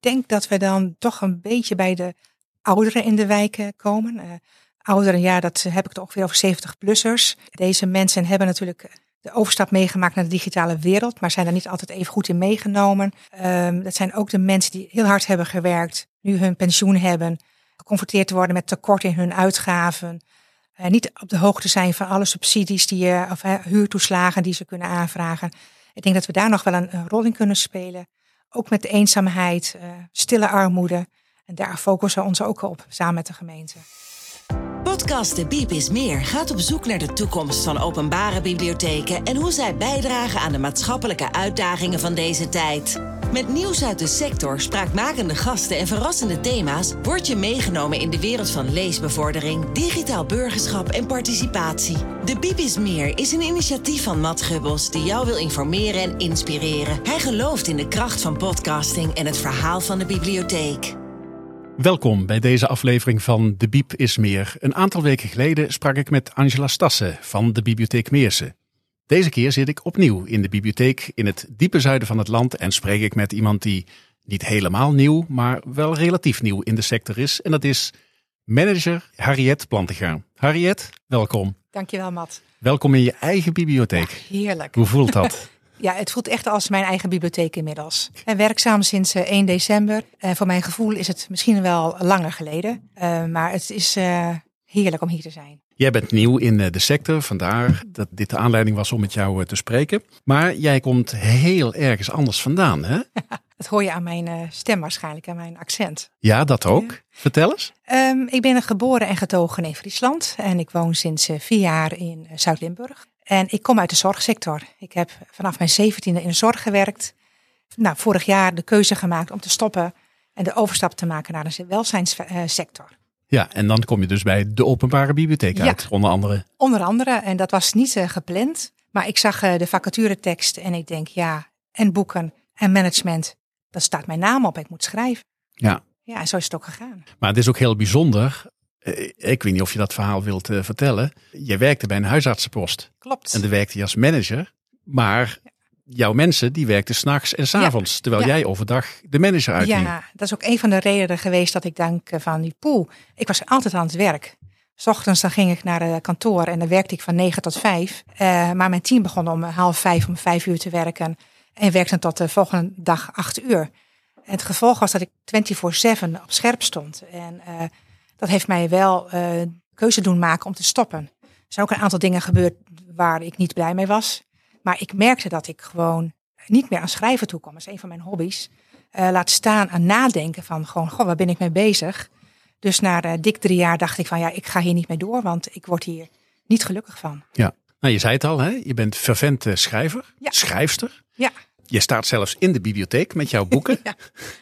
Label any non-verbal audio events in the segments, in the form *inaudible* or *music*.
denk dat we dan toch een beetje bij de ouderen in de wijken komen. Uh, ouderen, ja, dat heb ik het ongeveer over 70-plussers. Deze mensen hebben natuurlijk de overstap meegemaakt naar de digitale wereld, maar zijn daar niet altijd even goed in meegenomen. Um, dat zijn ook de mensen die heel hard hebben gewerkt, nu hun pensioen hebben, geconfronteerd te worden met tekort in hun uitgaven. Uh, niet op de hoogte zijn van alle subsidies die je, of huurtoeslagen die ze kunnen aanvragen. Ik denk dat we daar nog wel een rol in kunnen spelen. Ook met eenzaamheid, uh, stille armoede. En daar focussen we ons ook op, samen met de gemeente. Podcast De Biep is Meer gaat op zoek naar de toekomst van openbare bibliotheken en hoe zij bijdragen aan de maatschappelijke uitdagingen van deze tijd. Met nieuws uit de sector, spraakmakende gasten en verrassende thema's word je meegenomen in de wereld van leesbevordering, digitaal burgerschap en participatie. De Biep is Meer is een initiatief van Matt Gubbels die jou wil informeren en inspireren. Hij gelooft in de kracht van podcasting en het verhaal van de bibliotheek. Welkom bij deze aflevering van De Biep is Meer. Een aantal weken geleden sprak ik met Angela Stassen van de Bibliotheek Meersen. Deze keer zit ik opnieuw in de bibliotheek in het diepe zuiden van het land en spreek ik met iemand die niet helemaal nieuw, maar wel relatief nieuw in de sector is. En dat is manager Harriet Plantegaar. Harriet, welkom. Dankjewel, Matt. Welkom in je eigen bibliotheek. Ja, heerlijk. Hoe voelt dat? *laughs* Ja, het voelt echt als mijn eigen bibliotheek inmiddels. En werkzaam sinds 1 december. En voor mijn gevoel is het misschien wel langer geleden. Uh, maar het is uh, heerlijk om hier te zijn. Jij bent nieuw in de sector, vandaar dat dit de aanleiding was om met jou te spreken. Maar jij komt heel ergens anders vandaan, hè? *laughs* dat hoor je aan mijn stem waarschijnlijk, aan mijn accent. Ja, dat ook. Ja. Vertel eens. Um, ik ben geboren en getogen in Friesland. En ik woon sinds vier jaar in Zuid-Limburg. En ik kom uit de zorgsector. Ik heb vanaf mijn zeventiende in de zorg gewerkt. Nou, vorig jaar de keuze gemaakt om te stoppen en de overstap te maken naar de welzijnssector. Ja, en dan kom je dus bij de openbare bibliotheek ja, uit, onder andere. Onder andere, en dat was niet uh, gepland. Maar ik zag uh, de vacaturetekst en ik denk, ja, en boeken en management, daar staat mijn naam op. Ik moet schrijven. Ja. Ja, en zo is het ook gegaan. Maar het is ook heel bijzonder ik weet niet of je dat verhaal wilt vertellen. Je werkte bij een huisartsenpost. Klopt. En dan werkte je als manager. Maar jouw mensen die werkten s'nachts en s'avonds. Ja. Terwijl ja. jij overdag de manager uitging. Ja, dat is ook een van de redenen geweest dat ik denk van die pool. Ik was altijd aan het werk. S ochtends dan ging ik naar het kantoor en dan werkte ik van 9 tot 5. Uh, maar mijn team begon om half vijf, om vijf uur te werken. En werkte tot de volgende dag acht uur. En het gevolg was dat ik 24-7 op scherp stond. En uh, dat heeft mij wel uh, keuze doen maken om te stoppen. Er zijn ook een aantal dingen gebeurd waar ik niet blij mee was. Maar ik merkte dat ik gewoon niet meer aan schrijven toe kwam. Dat is een van mijn hobby's. Uh, laat staan aan nadenken van gewoon, goh, waar ben ik mee bezig? Dus na uh, dik drie jaar dacht ik van, ja, ik ga hier niet mee door, want ik word hier niet gelukkig van. Ja, nou je zei het al, hè? je bent fervent schrijver, ja. schrijfster. Ja. Je staat zelfs in de bibliotheek met jouw boeken. *laughs* ja,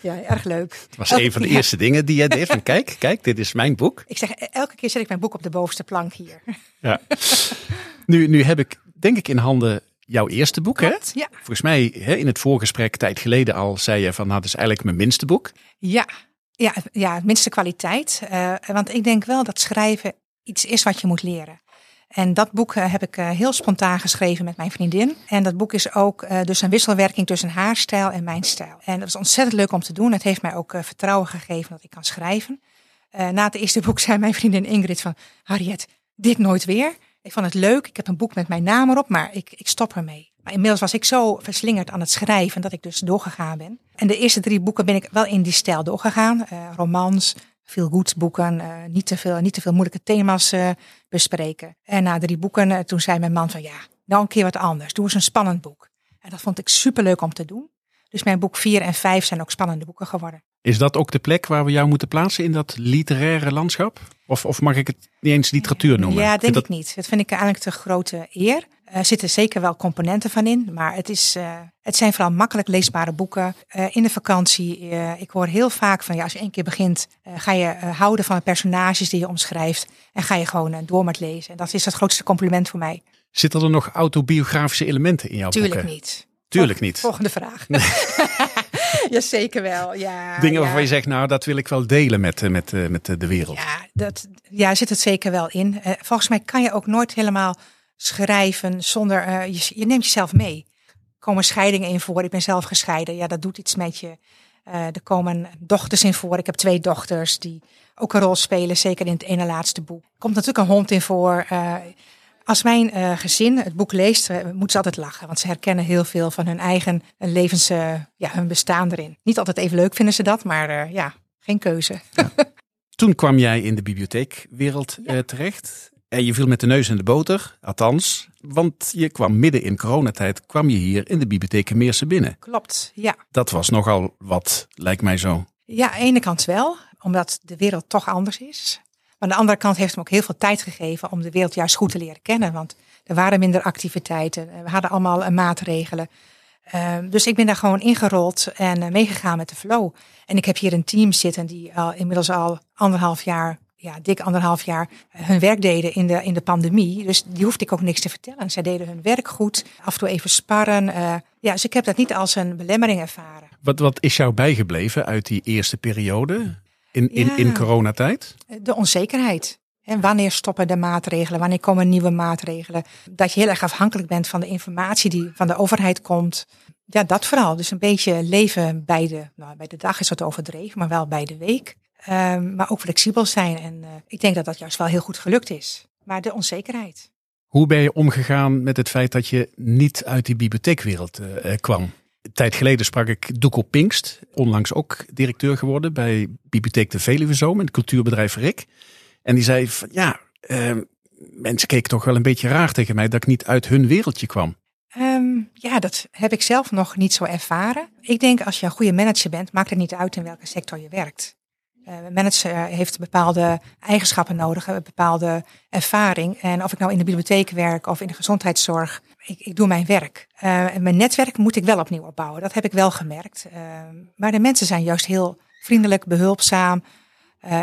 ja, erg leuk. Het was elke, een van de ja. eerste dingen die jij deed. Van *laughs* kijk, kijk, dit is mijn boek. Ik zeg, elke keer zet ik mijn boek op de bovenste plank hier. Ja. Nu, nu heb ik, denk ik, in handen jouw eerste boek. Klopt, hè? Ja. Volgens mij hè, in het voorgesprek, tijd geleden al, zei je van, nou, dat is eigenlijk mijn minste boek. Ja, ja, ja minste kwaliteit. Uh, want ik denk wel dat schrijven iets is wat je moet leren. En dat boek uh, heb ik uh, heel spontaan geschreven met mijn vriendin. En dat boek is ook dus een wisselwerking tussen haar stijl en mijn stijl. En dat is ontzettend leuk om te doen. Het heeft mij ook vertrouwen gegeven dat ik kan schrijven. na het eerste boek zei mijn vriendin Ingrid van... Harriet, dit nooit weer. Ik vond het leuk. Ik heb een boek met mijn naam erop, maar ik, ik stop ermee. Maar inmiddels was ik zo verslingerd aan het schrijven dat ik dus doorgegaan ben. En de eerste drie boeken ben ik wel in die stijl doorgegaan. romans, veel goed boeken, uh, niet, te veel, niet te veel moeilijke thema's uh, bespreken. En na drie boeken, toen zei mijn man van ja, nou een keer wat anders. Doe eens een spannend boek. En dat vond ik superleuk om te doen. Dus mijn boek 4 en 5 zijn ook spannende boeken geworden. Is dat ook de plek waar we jou moeten plaatsen in dat literaire landschap? Of, of mag ik het niet eens literatuur noemen? Ja, denk ik, dat... ik niet. Dat vind ik eigenlijk te grote eer. Er zitten zeker wel componenten van in, maar het, is, uh, het zijn vooral makkelijk leesbare boeken. Uh, in de vakantie, uh, ik hoor heel vaak van ja, als je één keer begint, ga je houden van de personages die je omschrijft en ga je gewoon door met lezen. En dat is het grootste compliment voor mij. Zitten er nog autobiografische elementen in jouw Tuurlijk boeken? niet. Tuurlijk niet. Volgende vraag. *laughs* *laughs* ja, zeker wel. Ja, Dingen waarvan je zegt, nou, dat wil ik wel delen met, met, met de wereld. Ja, dat, ja, zit het zeker wel in. volgens mij kan je ook nooit helemaal schrijven zonder, uh, je, je, neemt jezelf mee. Er komen scheidingen in voor, ik ben zelf gescheiden, ja dat doet iets met je. er komen dochters in voor. Ik heb twee dochters die ook een rol spelen, zeker in het ene laatste boek. Er komt natuurlijk een hond in voor. Als mijn gezin het boek leest, moeten ze altijd lachen. Want ze herkennen heel veel van hun eigen levens, ja, hun bestaan erin. Niet altijd even leuk vinden ze dat, maar ja, geen keuze. Ja. *laughs* Toen kwam jij in de bibliotheekwereld terecht. En je viel met de neus in de boter, althans, want je kwam midden in coronatijd, kwam je hier in de bibliotheek Meersen binnen. Klopt, ja. Dat was nogal wat, lijkt mij zo. Ja, aan de ene kant wel, omdat de wereld toch anders is. Aan de andere kant heeft het me ook heel veel tijd gegeven om de wereld juist goed te leren kennen. Want er waren minder activiteiten, we hadden allemaal maatregelen. Ehm, dus ik ben daar gewoon ingerold en uh, meegegaan met de flow. En ik heb hier een team zitten die al, inmiddels al anderhalf jaar ja, dik anderhalf jaar hun werk deden in de, in de pandemie. Dus die hoefde ik ook niks te vertellen. Zij deden hun werk goed, af en toe even sparren. Ja, dus ik heb dat niet als een belemmering ervaren. Wat, wat is jou bijgebleven uit die eerste periode in, in, ja, in coronatijd? De onzekerheid. En wanneer stoppen de maatregelen? Wanneer komen nieuwe maatregelen? Dat je heel erg afhankelijk bent van de informatie die van de overheid komt. Ja, dat vooral. Dus een beetje leven bij de, nou, bij de dag is wat overdreven, maar wel bij de week. Um, maar ook flexibel zijn. En uh, ik denk dat dat juist wel heel goed gelukt is. Maar de onzekerheid. Hoe ben je omgegaan met het feit dat je niet uit die bibliotheekwereld uh, kwam? Een tijd geleden sprak ik Doekel Pinkst, onlangs ook directeur geworden bij Bibliotheek de Veluwezoom en het cultuurbedrijf Rick. En die zei van ja, uh, mensen keken toch wel een beetje raar tegen mij dat ik niet uit hun wereldje kwam. Um, ja, dat heb ik zelf nog niet zo ervaren. Ik denk als je een goede manager bent, maakt het niet uit in welke sector je werkt. Uh, manager heeft bepaalde eigenschappen nodig, een bepaalde ervaring. En of ik nou in de bibliotheek werk of in de gezondheidszorg, ik, ik doe mijn werk. Uh, en mijn netwerk moet ik wel opnieuw opbouwen, dat heb ik wel gemerkt. Uh, maar de mensen zijn juist heel vriendelijk, behulpzaam.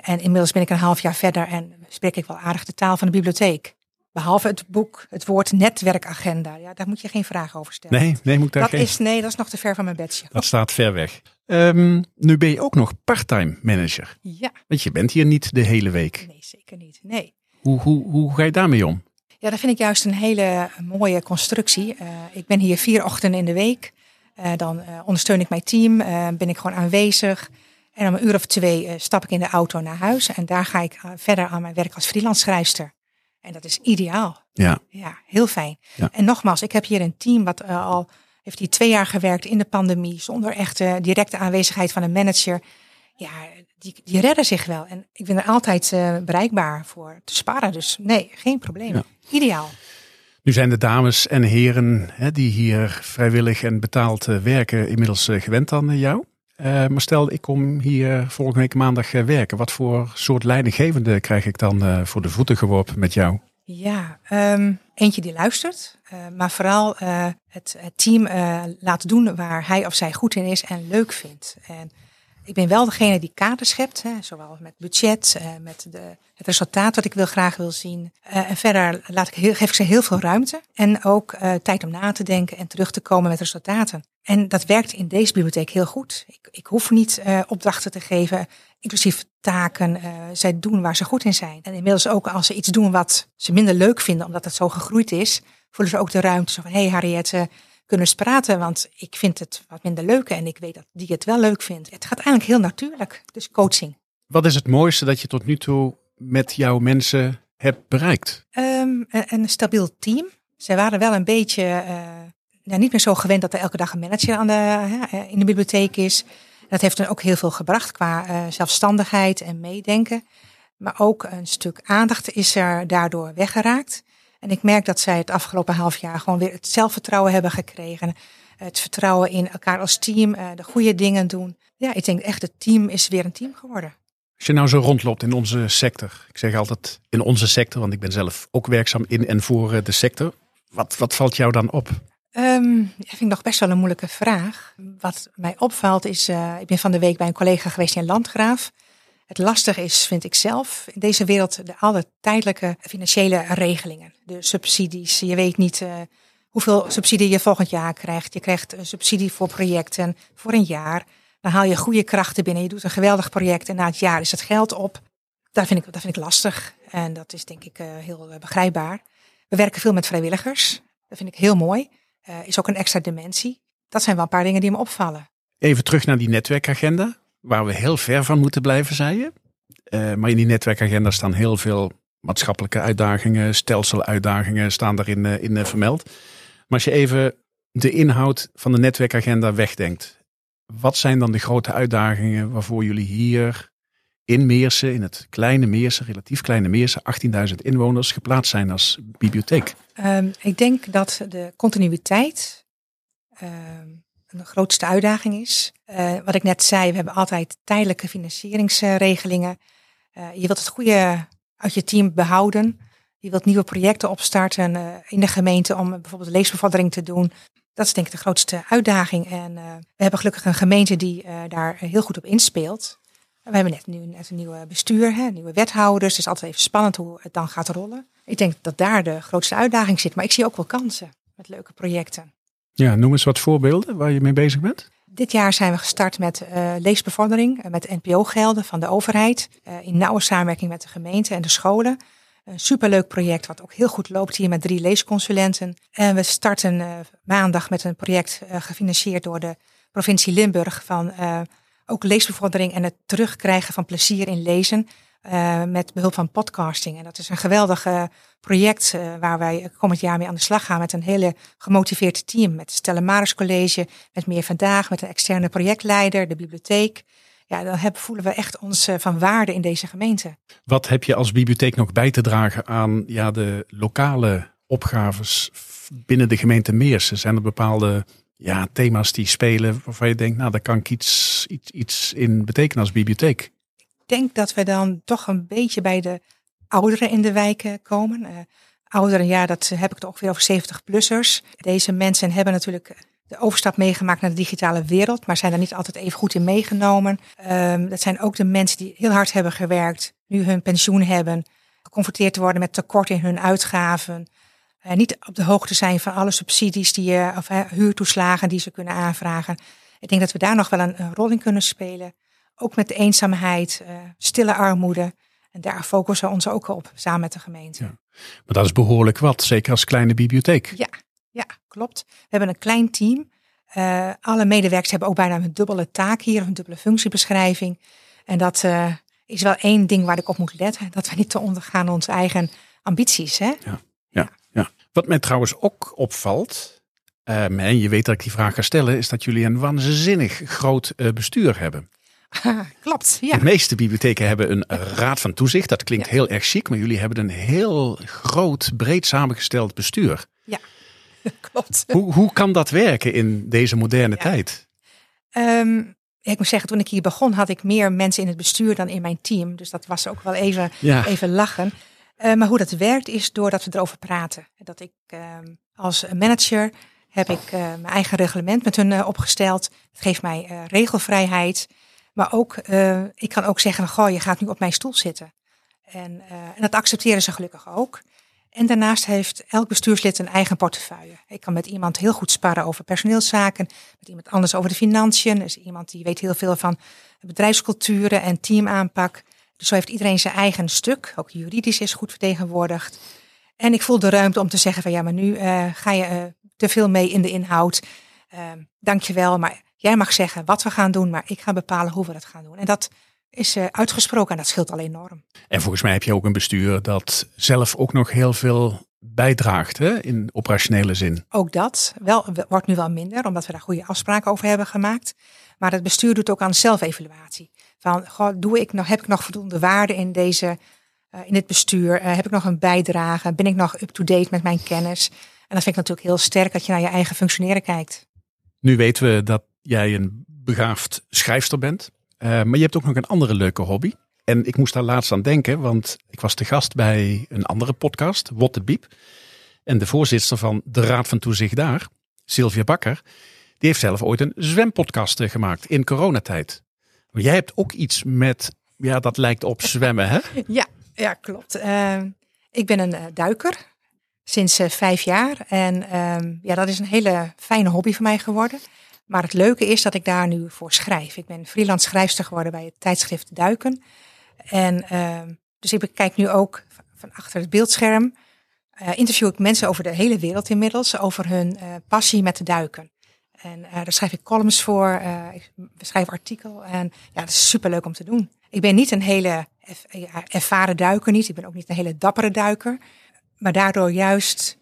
en inmiddels ben ik een half jaar verder en spreek ik wel aardig de taal van de bibliotheek. Behalve het boek, het woord netwerkagenda. Ja, daar moet je geen vragen over stellen. Nee, nee, moet daar dat geen... Is, nee, dat is nog te ver van mijn bedje. Dat staat ver weg. Um, nu ben je ook nog parttime manager. Ja. Want je bent hier niet de hele week. Nee, zeker niet. Nee. Hoe, hoe, hoe ga je daarmee om? Ja, dat vind ik juist een hele mooie constructie. Uh, ik ben hier vier ochtenden in de week. Uh, dan uh, ondersteun ik mijn team, ben ik gewoon aanwezig. En om een uur of twee stap ik in de auto naar huis. En daar ga ik verder aan mijn werk als freelance schrijfster. En dat is ideaal. Ja. Ja, heel fijn. Ja. En nogmaals, ik heb hier een team wat al heeft hier twee jaar gewerkt in de pandemie, zonder echte directe aanwezigheid van een manager. Ja, die, die redden zich wel. En ik ben er altijd uh, bereikbaar voor te sparen. Dus nee, geen probleem. Ja. Ideaal. Nu zijn de dames en heren hè, die hier vrijwillig en betaald uh, werken inmiddels uh, gewend aan jou. maar stel, ik kom hier volgende week maandag werken. Wat voor soort leidinggevende krijg ik dan voor de voeten geworpen met jou? Ja, um, eentje die luistert, uh, maar vooral uh, het, het, team uh, laat doen waar hij of zij goed in is en leuk vindt. En ik ben wel degene die kaarten schept, hè, zowel met budget, met de, het resultaat wat ik wil, graag wil zien. en verder laat ik geef ik ze heel veel ruimte en ook tijd om na te denken en terug te komen met resultaten. En dat werkt in deze bibliotheek heel goed. Ik, ik hoef niet opdrachten te geven inclusief taken. Zij doen waar ze goed in zijn. En inmiddels ook als ze iets doen wat ze minder leuk vinden, omdat het zo gegroeid is, voelen ze ook de ruimte zo van, hé hey Harriet, uh, kunnen praten, want ik vind het wat minder leuk en ik weet dat die het wel leuk vindt. Het gaat eigenlijk heel natuurlijk, dus coaching. Wat is het mooiste dat je tot nu toe met jouw mensen hebt bereikt? Um, een, een, stabiel team. Zij waren wel een beetje uh, nou, niet meer zo gewend dat er elke dag een manager aan de, in de bibliotheek is. Dat heeft dan ook heel veel gebracht qua uh, zelfstandigheid en meedenken. Maar ook een stuk aandacht is er daardoor weggeraakt. En ik merk dat zij het afgelopen half jaar gewoon weer het zelfvertrouwen hebben gekregen. Het vertrouwen in elkaar als team, uh, de goede dingen doen. Ja, ik denk echt het team is weer een team geworden. Als je nou zo rondloopt in onze sector, ik zeg altijd in onze sector, want ik ben zelf ook werkzaam in en voor eh, de sector. Wat, wat valt jou dan op? Um, dat vind ik nog best wel een moeilijke vraag. Wat mij opvalt is, uh, ik ben van de week bij een collega geweest in Landgraaf. Het lastige is, vind ik zelf, in deze wereld de alle tijdelijke financiële regelingen. De subsidies. Je weet niet uh, hoeveel subsidie je volgend jaar krijgt. Je krijgt een subsidie voor projecten voor een jaar. Dan haal je goede krachten binnen. Je doet een geweldig project en na het jaar is het geld op. Dat vind ik, dat vind ik lastig. En dat is denk ik uh, heel begrijpbaar. We werken veel met vrijwilligers. Dat vind ik heel mooi is ook een extra dimensie. Dat zijn wel een paar dingen die me opvallen. Even terug naar die netwerkagenda, waar we heel ver van moeten blijven, zei je. Uh, maar in die netwerkagenda staan heel veel maatschappelijke uitdagingen, stelseluitdagingen staan daarin uh, in, uh, vermeld. Maar als je even de inhoud van de netwerkagenda wegdenkt, wat zijn dan de grote uitdagingen waarvoor jullie hier in Meersen, in het kleine Meersen, relatief kleine Meersen, 18.000 inwoners, geplaatst zijn als bibliotheek? Um, ik denk dat de continuïteit um, de grootste uitdaging is. Uh, wat ik net zei, we hebben altijd tijdelijke financieringsregelingen. Uh, je wilt het goede uit je team behouden. Je wilt nieuwe projecten opstarten uh, in de gemeente om bijvoorbeeld leesbevordering te doen. Dat is denk ik de grootste uitdaging. En we hebben gelukkig een gemeente die daar heel goed op inspeelt. We hebben net nu net een nieuwe bestuur, hè, nieuwe wethouders. Het is altijd even spannend hoe het dan gaat rollen. Ik denk dat daar de grootste uitdaging zit. Maar ik zie ook wel kansen met leuke projecten. Ja, noem eens wat voorbeelden waar je mee bezig bent. Dit jaar zijn we gestart met uh, leesbevordering, uh, met NPO-gelden van de overheid. Uh, in nauwe samenwerking met de gemeente en de scholen. Een superleuk project wat ook heel goed loopt hier met drie leesconsulenten. En we starten maandag met een project gefinancierd door de provincie Limburg van ook leesbevordering en het terugkrijgen van plezier in lezen. Uh, met behulp van podcasting. En dat is een geweldig uh, project uh, waar wij komend jaar mee aan de slag gaan met een hele gemotiveerd team. Met Maris College, met Meer Vandaag, met een externe projectleider, de bibliotheek. Ja, dan voelen we echt ons van waarde in deze gemeente. Wat heb je als bibliotheek nog bij te dragen aan ja, de lokale opgaves binnen de gemeente Meersen? Zijn er bepaalde ja, thema's die spelen waarvan je denkt, nou daar kan ik iets, iets, iets in betekenen als bibliotheek? Denk dat we dan toch een beetje bij de ouderen in de wijken komen. Uh, ouderen, ja, dat heb ik het ongeveer over 70-plussers. Deze mensen hebben natuurlijk de overstap meegemaakt naar de digitale wereld, maar zijn daar niet altijd even goed in meegenomen. Um, dat zijn ook de mensen die heel hard hebben gewerkt, nu hun pensioen hebben, geconfronteerd te worden met tekort in hun uitgaven. Uh, niet op de hoogte zijn van alle subsidies die, uh, of huurtoeslagen die ze kunnen aanvragen. Ik denk dat we daar nog wel een rol in kunnen spelen. Ook met de eenzaamheid, uh, stille armoede. En daar focussen we ons ook op, samen met de gemeente. Ja. Maar dat is behoorlijk wat, zeker als kleine bibliotheek. Ja, ja klopt. We hebben een klein team. Uh, alle medewerkers hebben ook bijna een dubbele taak hier, een dubbele functiebeschrijving. En dat uh, is wel één ding waar ik op moet letten. Dat we niet te ondergaan onze eigen ambities. Hè? Ja, ja, ja. Wat mij trouwens ook opvalt, um, en je weet dat ik die vraag ga stellen, is dat jullie een waanzinnig groot bestuur hebben. *laughs* Klopt, ja. De meeste bibliotheken hebben een raad van toezicht. Dat klinkt heel erg chic, maar jullie hebben een heel groot, breed samengesteld bestuur. Ja, *laughs* klopt. Hoe, hoe kan dat werken in deze moderne tijd? Um, ik moet zeggen, toen ik hier begon had ik meer mensen in het bestuur dan in mijn team. Dus dat was ook wel even, even lachen. Uh, maar hoe dat werkt is doordat we erover praten. Dat ik uh, als manager heb ik uh, mijn eigen reglement met hun opgesteld. Het geeft mij regelvrijheid. Maar ook, uh, ik kan ook zeggen, goh, je gaat nu op mijn stoel zitten. En, uh, en dat accepteren ze gelukkig ook. En daarnaast heeft elk bestuurslid een eigen portefeuille. Ik kan met iemand heel goed sparren over personeelszaken, met iemand anders over de financiën. Er is iemand die weet heel veel van bedrijfsculturen en teamaanpak. Dus zo heeft iedereen zijn eigen stuk. Ook juridisch is goed vertegenwoordigd. En ik voel de ruimte om te zeggen van ja, maar nu uh, ga je te veel mee in de inhoud. Dank je wel, maar Jij mag zeggen wat we gaan doen, maar ik ga bepalen hoe we dat gaan doen. En dat is uh, uitgesproken en dat scheelt al enorm. En volgens mij heb je ook een bestuur dat zelf ook nog heel veel bijdraagt hè, in operationele zin. Ook dat wel, wordt nu wel minder, omdat we daar goede afspraken over hebben gemaakt. Maar het bestuur doet ook aan zelfevaluatie. Van, goh, doe ik nog, heb ik nog voldoende waarde in, deze, uh, in dit bestuur? Uh, heb ik nog een bijdrage? Ben ik nog up-to-date met mijn kennis? En dat vind ik natuurlijk heel sterk dat je naar je eigen functioneren kijkt. Nu weten we dat jij een begaafd schrijfster bent. Uh, maar je hebt ook nog een andere leuke hobby. En ik moest daar laatst aan denken, want ik was te gast bij een andere podcast, What the Biep. En de voorzitter van de Raad van Toezicht daar, Sylvia Bakker, die heeft zelf ooit een zwempodcast eh, gemaakt in coronatijd. Maar jij hebt ook iets met, ja, dat lijkt op *laughs* zwemmen, hè? Ja, ja klopt. Uh, ik ben een uh, duiker sinds vijf jaar. En ehm, ja, dat is een hele fijne hobby voor mij geworden. Maar het leuke is dat ik daar nu voor schrijf. Ik ben freelance schrijfster geworden bij het tijdschrift Duiken. En uh, dus ik kijk nu ook van achter het beeldscherm. Uh, interview ik mensen over de hele wereld inmiddels over hun uh, passie met de duiken. En uh, daar schrijf ik columns voor, ik schrijf artikel. En ja, dat is superleuk om te doen. Ik ben niet een hele ervaren duiker, niet. Ik ben ook niet een hele dappere duiker. Maar daardoor juist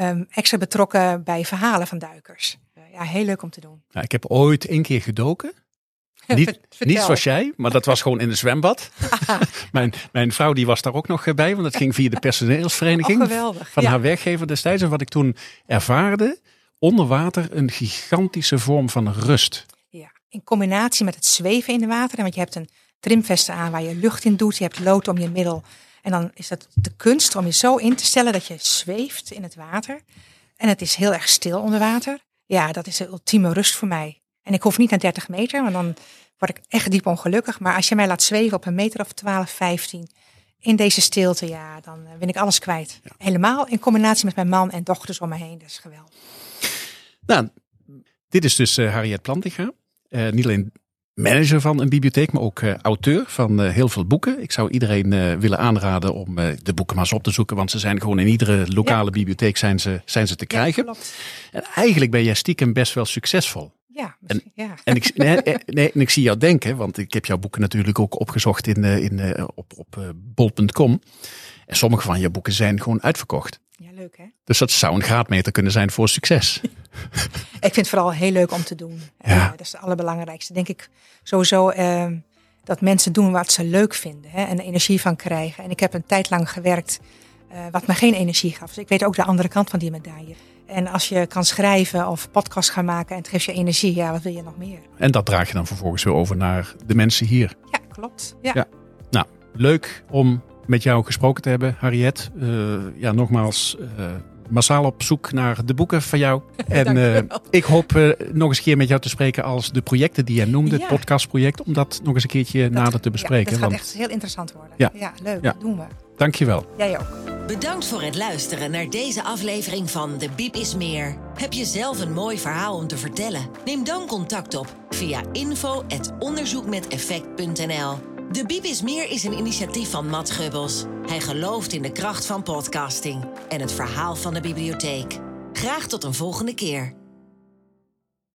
um, extra betrokken bij verhalen van duikers. Uh, ja, heel leuk om te doen. Nou, ik heb ooit één keer gedoken. *laughs* Niet, niet zoals jij, maar dat was gewoon in een zwembad. *laughs* mijn, mijn vrouw die was daar ook nog bij, want het ging via de *laughs* personeelsvereniging oh, van haar werkgever destijds. En wat ik toen ervaarde, onder water een gigantische vorm van rust. Ja, in combinatie met het zweven in de water. Want je hebt een trimvesten aan waar je lucht in doet. Je hebt lood om je middel. En dan is het de kunst om je zo in te stellen dat je zweeft in het water. En het is heel erg stil onder water. Ja, dat is de ultieme rust voor mij. En ik hoef niet naar 30 meter, want dan word ik echt diep ongelukkig. Maar als je mij laat zweven op een meter of 12, 15 in deze stilte, ja, dan ben ik alles kwijt. Helemaal in combinatie met mijn man en dochters om me heen. Dat is geweldig. Nou, dit is dus uh, Harriet Plantinga. Uh, niet alleen manager van een bibliotheek, maar ook uh, auteur van heel veel boeken. Ik zou iedereen willen aanraden om de boeken maar eens op te zoeken, want ze zijn gewoon in iedere lokale bibliotheek zijn ze, zijn ze te krijgen. Ja, en eigenlijk ben jij stiekem best wel succesvol. Ja, en, ja. En, ik, nee, nee, en ik zie jou denken, want ik heb jouw boeken natuurlijk ook opgezocht in, in, op, op bol.com. En sommige van je boeken zijn gewoon uitverkocht. Ja, leuk hè? Dus dat zou een graadmeter kunnen zijn voor succes. *laughs* ik vind het vooral heel leuk om te doen. Ja. Uh, dat is het allerbelangrijkste. Denk ik sowieso uh, dat mensen doen wat ze leuk vinden hè, en er energie van krijgen. En ik heb een tijd lang gewerkt uh, wat me geen energie gaf. Dus ik weet ook de andere kant van die medaille. En als je kan schrijven of podcast gaan maken en het geeft je energie, ja, wat wil je nog meer? En dat draag je dan vervolgens weer over naar de mensen hier. Ja, klopt. Ja. ja. Nou, leuk om met jou gesproken te hebben, Harriet. Uh, ja, nogmaals, uh, massaal op zoek naar de boeken van jou. *laughs* En uh, ik hoop nog eens een keer met jou te spreken als de projecten die jij noemde, het podcastproject, om dat nog eens een keertje dat, nader te bespreken. Ja, dat gaat echt heel interessant worden. Ja, ja leuk, dat doen we. Dankjewel. Jij ook. Bedankt voor het luisteren naar deze aflevering van De Biep is Meer. Heb je zelf een mooi verhaal om te vertellen? Neem dan contact op via info.onderzoekmeteffect.nl De Biep is Meer is een initiatief van Matt Gubbels. Hij gelooft in de kracht van podcasting en het verhaal van de bibliotheek. Graag tot een volgende keer.